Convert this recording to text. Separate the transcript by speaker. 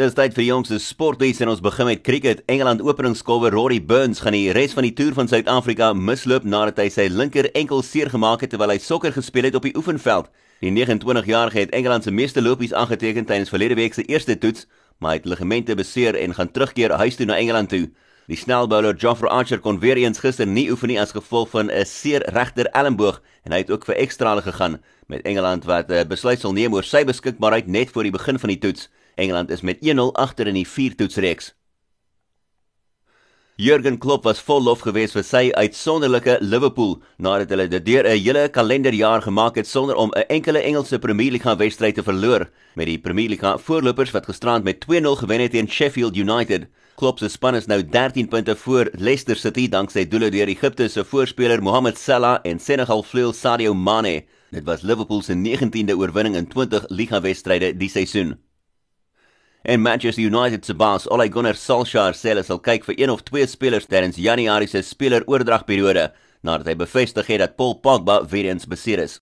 Speaker 1: Dis tyd vir die jongste sportnuus en ons begin met cricket. Engeland openingskolwer Rory Burns gaan die res van die toer van Suid-Afrika misloop nadat hy sy linker enkel seer gemaak het terwyl hy sokker gespeel het op die oefenveld. Die 29-jarige het Engeland se meeste lopies aangeteken tydens verlede week se eerste toets, maar hy het ligamente beseer en gaan terugkeer huis toe na Engeland toe. Die snelbouler Geoffrey Archer kon weer eens gister nie oefen nie as gevolg van 'n seer regter elmboog en hy het ook vir ekstrale gegaan met Engeland wat 'n besluit sal neem oor sy beskikbaarheid net voor die begin van die toets. Engeland is met 1-0 agter in die viertoetsreeks. Jurgen Klopp was vol lof gewees vir sy uitsonderlike Liverpool nadat hulle dit deur 'n hele kalenderjaar gemaak het sonder om 'n enkele Engelse Premier League wedstryd te verloor met die Premier League voorlopers wat gisterand met 2-0 gewen het teen Sheffield United. Klopp se span is nou 13 punte voor Leicester City danksy doele deur Egipte se voorspeler Mohamed Salah en Senegal vleuel Sadio Mane. Dit was Liverpool se 19de oorwinning in 20 liga wedstryde die seisoen. En Manchester United se baas Ole Gunnar Solskjaer sê hulle sal kyk vir een of twee spelers tydens Januarie se speleroordragperiode nadat hy bevestig het dat Paul Pogba weer eens beseer is.